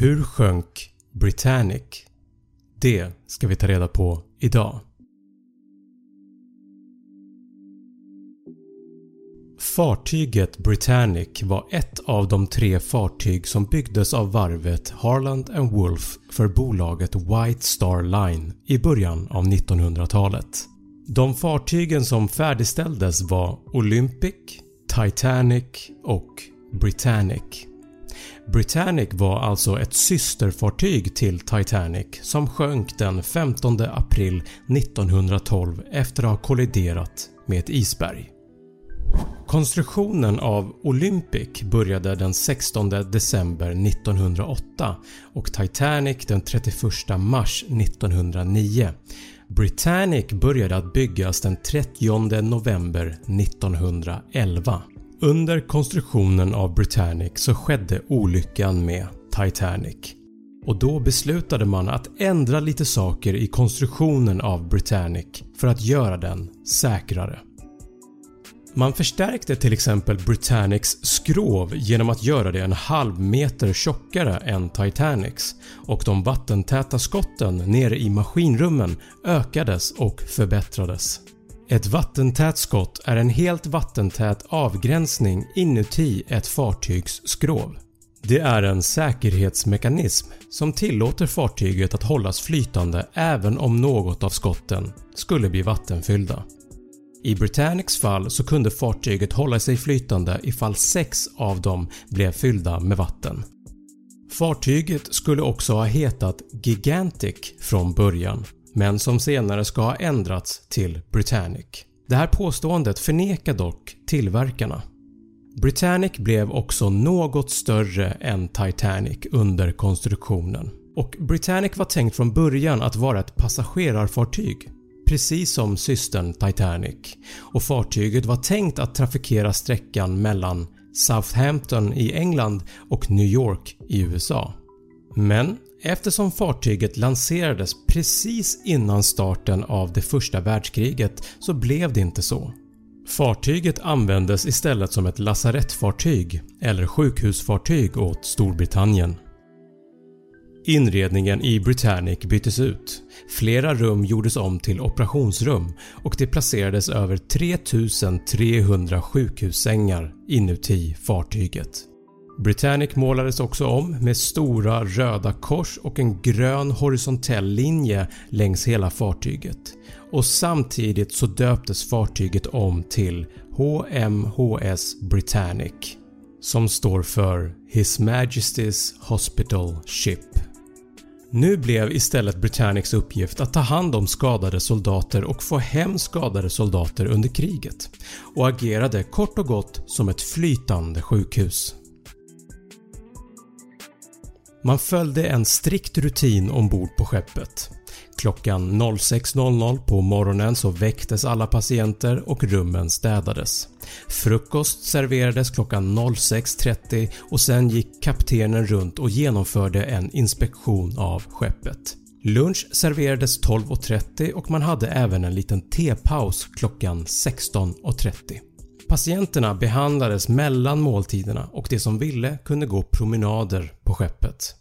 Hur sjönk Britannic? Det ska vi ta reda på idag. Fartyget Britannic var ett av de tre fartyg som byggdes av varvet Harland Wolff för bolaget White Star Line i början av 1900-talet. De fartygen som färdigställdes var Olympic, Titanic och Britannic. Britannic var alltså ett systerfartyg till Titanic som sjönk den 15 april 1912 efter att ha kolliderat med ett isberg. Konstruktionen av Olympic började den 16 december 1908 och Titanic den 31 mars 1909. Britannic började att byggas den 30 november 1911. Under konstruktionen av Britannic så skedde olyckan med Titanic och då beslutade man att ändra lite saker i konstruktionen av Britannic för att göra den säkrare. Man förstärkte till exempel Britannics skrov genom att göra det en halv meter tjockare än Titanics och de vattentäta skotten nere i maskinrummen ökades och förbättrades. Ett vattentät skott är en helt vattentät avgränsning inuti ett fartygs skrov. Det är en säkerhetsmekanism som tillåter fartyget att hållas flytande även om något av skotten skulle bli vattenfyllda. I Britannics fall så kunde fartyget hålla sig flytande ifall 6 av dem blev fyllda med vatten. Fartyget skulle också ha hetat Gigantic från början men som senare ska ha ändrats till Britannic. Det här påståendet förnekar dock tillverkarna. Britannic blev också något större än Titanic under konstruktionen och Britannic var tänkt från början att vara ett passagerarfartyg precis som systern Titanic och fartyget var tänkt att trafikera sträckan mellan Southampton i England och New York i USA. Men eftersom fartyget lanserades precis innan starten av det första världskriget så blev det inte så. Fartyget användes istället som ett lasarettfartyg eller sjukhusfartyg åt Storbritannien. Inredningen i Britannic byttes ut, flera rum gjordes om till operationsrum och det placerades över 3300 sjukhussängar inuti fartyget. Britannic målades också om med stora röda kors och en grön horisontell linje längs hela fartyget och samtidigt så döptes fartyget om till HMHS Britannic som står för His Majesty's Hospital Ship. Nu blev istället Britannics uppgift att ta hand om skadade soldater och få hem skadade soldater under kriget och agerade kort och gott som ett flytande sjukhus. Man följde en strikt rutin ombord på skeppet. Klockan 06.00 på morgonen så väcktes alla patienter och rummen städades. Frukost serverades klockan 06.30 och sen gick kaptenen runt och genomförde en inspektion av skeppet. Lunch serverades 12.30 och man hade även en liten tepaus klockan 16.30. Patienterna behandlades mellan måltiderna och de som ville kunde gå promenader på skeppet.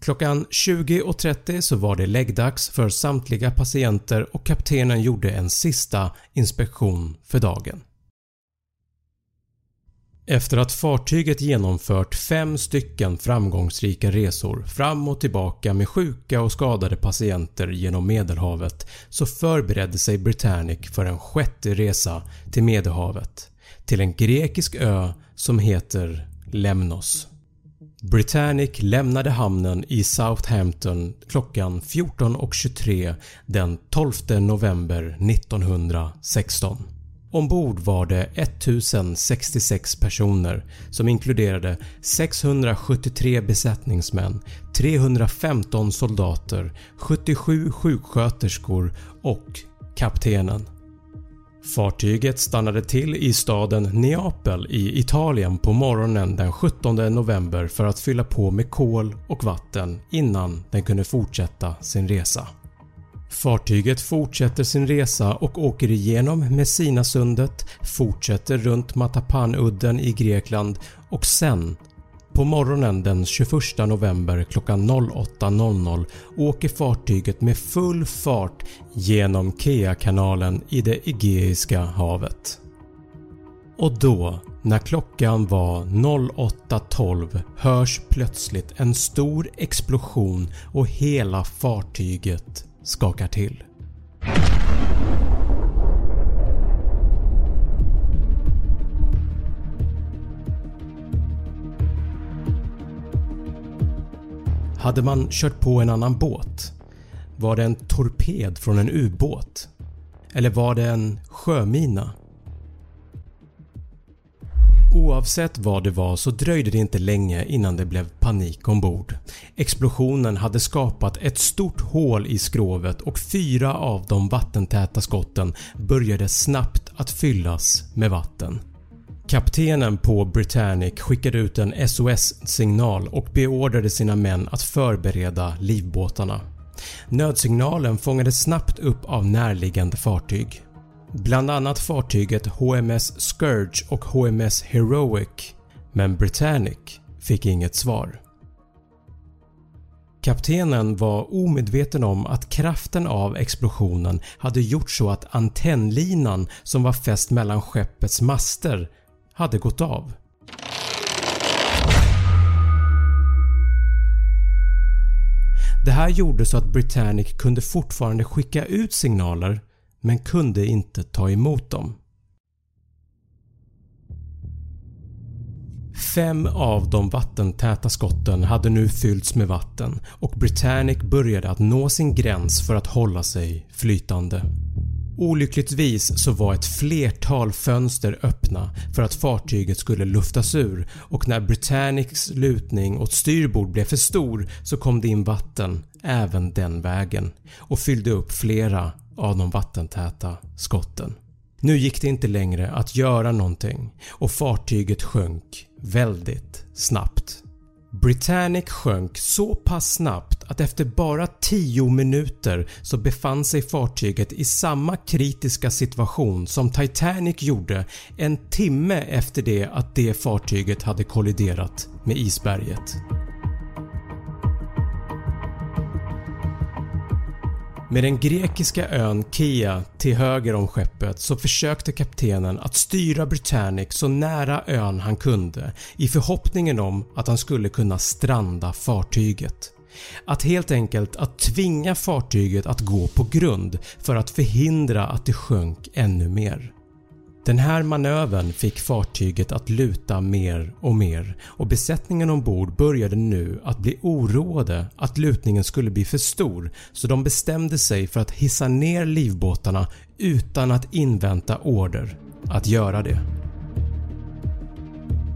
Klockan 20.30 så var det läggdags för samtliga patienter och kaptenen gjorde en sista inspektion för dagen. Efter att fartyget genomfört fem stycken framgångsrika resor fram och tillbaka med sjuka och skadade patienter genom medelhavet så förberedde sig Britannic för en sjätte resa till medelhavet till en grekisk ö som heter Lemnos. Britannic lämnade hamnen i Southampton klockan 14.23 den 12 november 1916. Ombord var det 1066 personer som inkluderade 673 besättningsmän, 315 soldater, 77 sjuksköterskor och kaptenen. Fartyget stannade till i staden Neapel i Italien på morgonen den 17 november för att fylla på med kol och vatten innan den kunde fortsätta sin resa. Fartyget fortsätter sin resa och åker igenom Messinasundet, fortsätter runt Matapanudden i Grekland och sen På morgonen den 21 november klockan 08.00 åker fartyget med full fart genom Kea-kanalen i det Egeiska havet. Och då, när klockan var 08.12 hörs plötsligt en stor explosion och hela fartyget skakar till. Hade man kört på en annan båt? Var det en torped från en ubåt? Eller var det en sjömina? Oavsett vad det var så dröjde det inte länge innan det blev panik ombord. Explosionen hade skapat ett stort hål i skrovet och fyra av de vattentäta skotten började snabbt att fyllas med vatten. Kaptenen på Britannic skickade ut en SOS-signal och beordrade sina män att förbereda livbåtarna. Nödsignalen fångades snabbt upp av närliggande fartyg. Bland annat fartyget HMS Scourge och HMS Heroic men Britannic fick inget svar. Kaptenen var omedveten om att kraften av explosionen hade gjort så att antennlinan som var fäst mellan skeppets master hade gått av. Det här gjorde så att Britannic kunde fortfarande skicka ut signaler men kunde inte ta emot dem. Fem av de vattentäta skotten hade nu fyllts med vatten och Britannic började att nå sin gräns för att hålla sig flytande. Olyckligtvis så var ett flertal fönster öppna för att fartyget skulle luftas ur och när Britannics lutning åt styrbord blev för stor så kom det in vatten även den vägen och fyllde upp flera av de vattentäta skotten. Nu gick det inte längre att göra någonting och fartyget sjönk väldigt snabbt. Britannic sjönk så pass snabbt att efter bara 10 minuter så befann sig fartyget i samma kritiska situation som Titanic gjorde en timme efter det att det fartyget hade kolliderat med isberget. Med den grekiska ön Kia till höger om skeppet så försökte kaptenen att styra Britannic så nära ön han kunde i förhoppningen om att han skulle kunna stranda fartyget. Att helt enkelt att tvinga fartyget att gå på grund för att förhindra att det sjönk ännu mer. Den här manövern fick fartyget att luta mer och mer och besättningen ombord började nu att bli oroade att lutningen skulle bli för stor så de bestämde sig för att hissa ner livbåtarna utan att invänta order att göra det.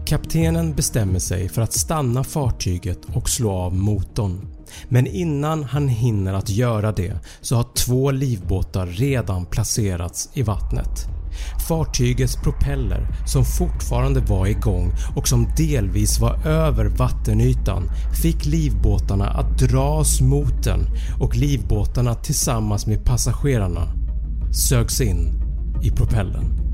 Kaptenen bestämmer sig för att stanna fartyget och slå av motorn. Men innan han hinner att göra det så har två livbåtar redan placerats i vattnet. Fartygets propeller som fortfarande var igång och som delvis var över vattenytan fick livbåtarna att dras mot den och livbåtarna tillsammans med passagerarna sögs in i propellern.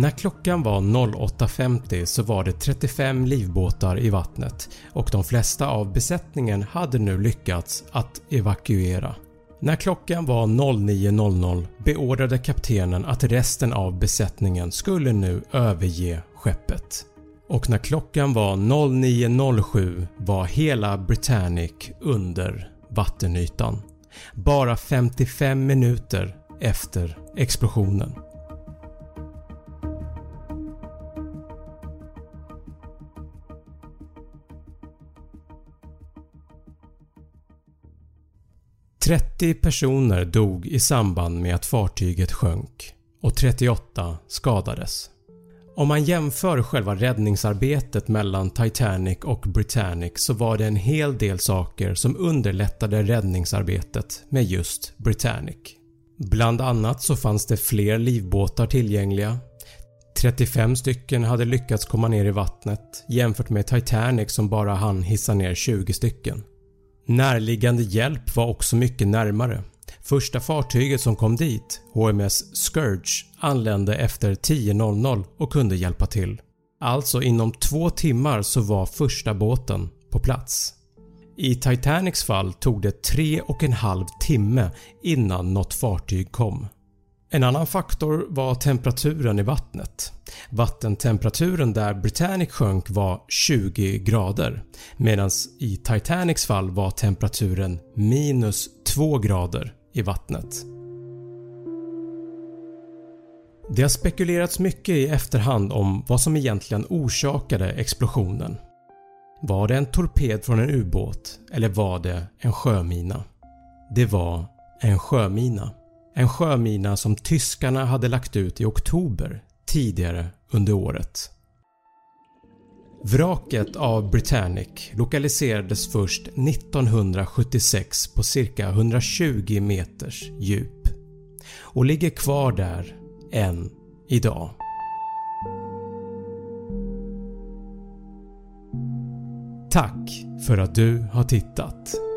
'När klockan var 08.50 så var det 35 livbåtar i vattnet och de flesta av besättningen hade nu lyckats att evakuera. När klockan var 09.00 beordrade kaptenen att resten av besättningen skulle nu överge skeppet. Och när klockan var 09.07 var hela Britannic under vattenytan. Bara 55 minuter efter explosionen. 30 personer dog i samband med att fartyget sjönk och 38 skadades. Om man jämför själva räddningsarbetet mellan Titanic och Britannic så var det en hel del saker som underlättade räddningsarbetet med just Britannic. Bland annat så fanns det fler livbåtar tillgängliga. 35 stycken hade lyckats komma ner i vattnet jämfört med Titanic som bara hann hissa ner 20 stycken. Närliggande hjälp var också mycket närmare. Första fartyget som kom dit, HMS Scourge, anlände efter 10.00 och kunde hjälpa till. Alltså inom två timmar så var första båten på plats. I Titanics fall tog det tre och en halv timme innan något fartyg kom. En annan faktor var temperaturen i vattnet. Vattentemperaturen där Britannic sjönk var 20 grader medan i Titanics fall var temperaturen minus 2 grader i vattnet. Det har spekulerats mycket i efterhand om vad som egentligen orsakade explosionen. Var det en torped från en ubåt eller var det en sjömina? Det var en sjömina. En sjömina som tyskarna hade lagt ut i oktober tidigare under året. Vraket av Britannic lokaliserades först 1976 på cirka 120 meters djup och ligger kvar där än idag. Tack för att du har tittat.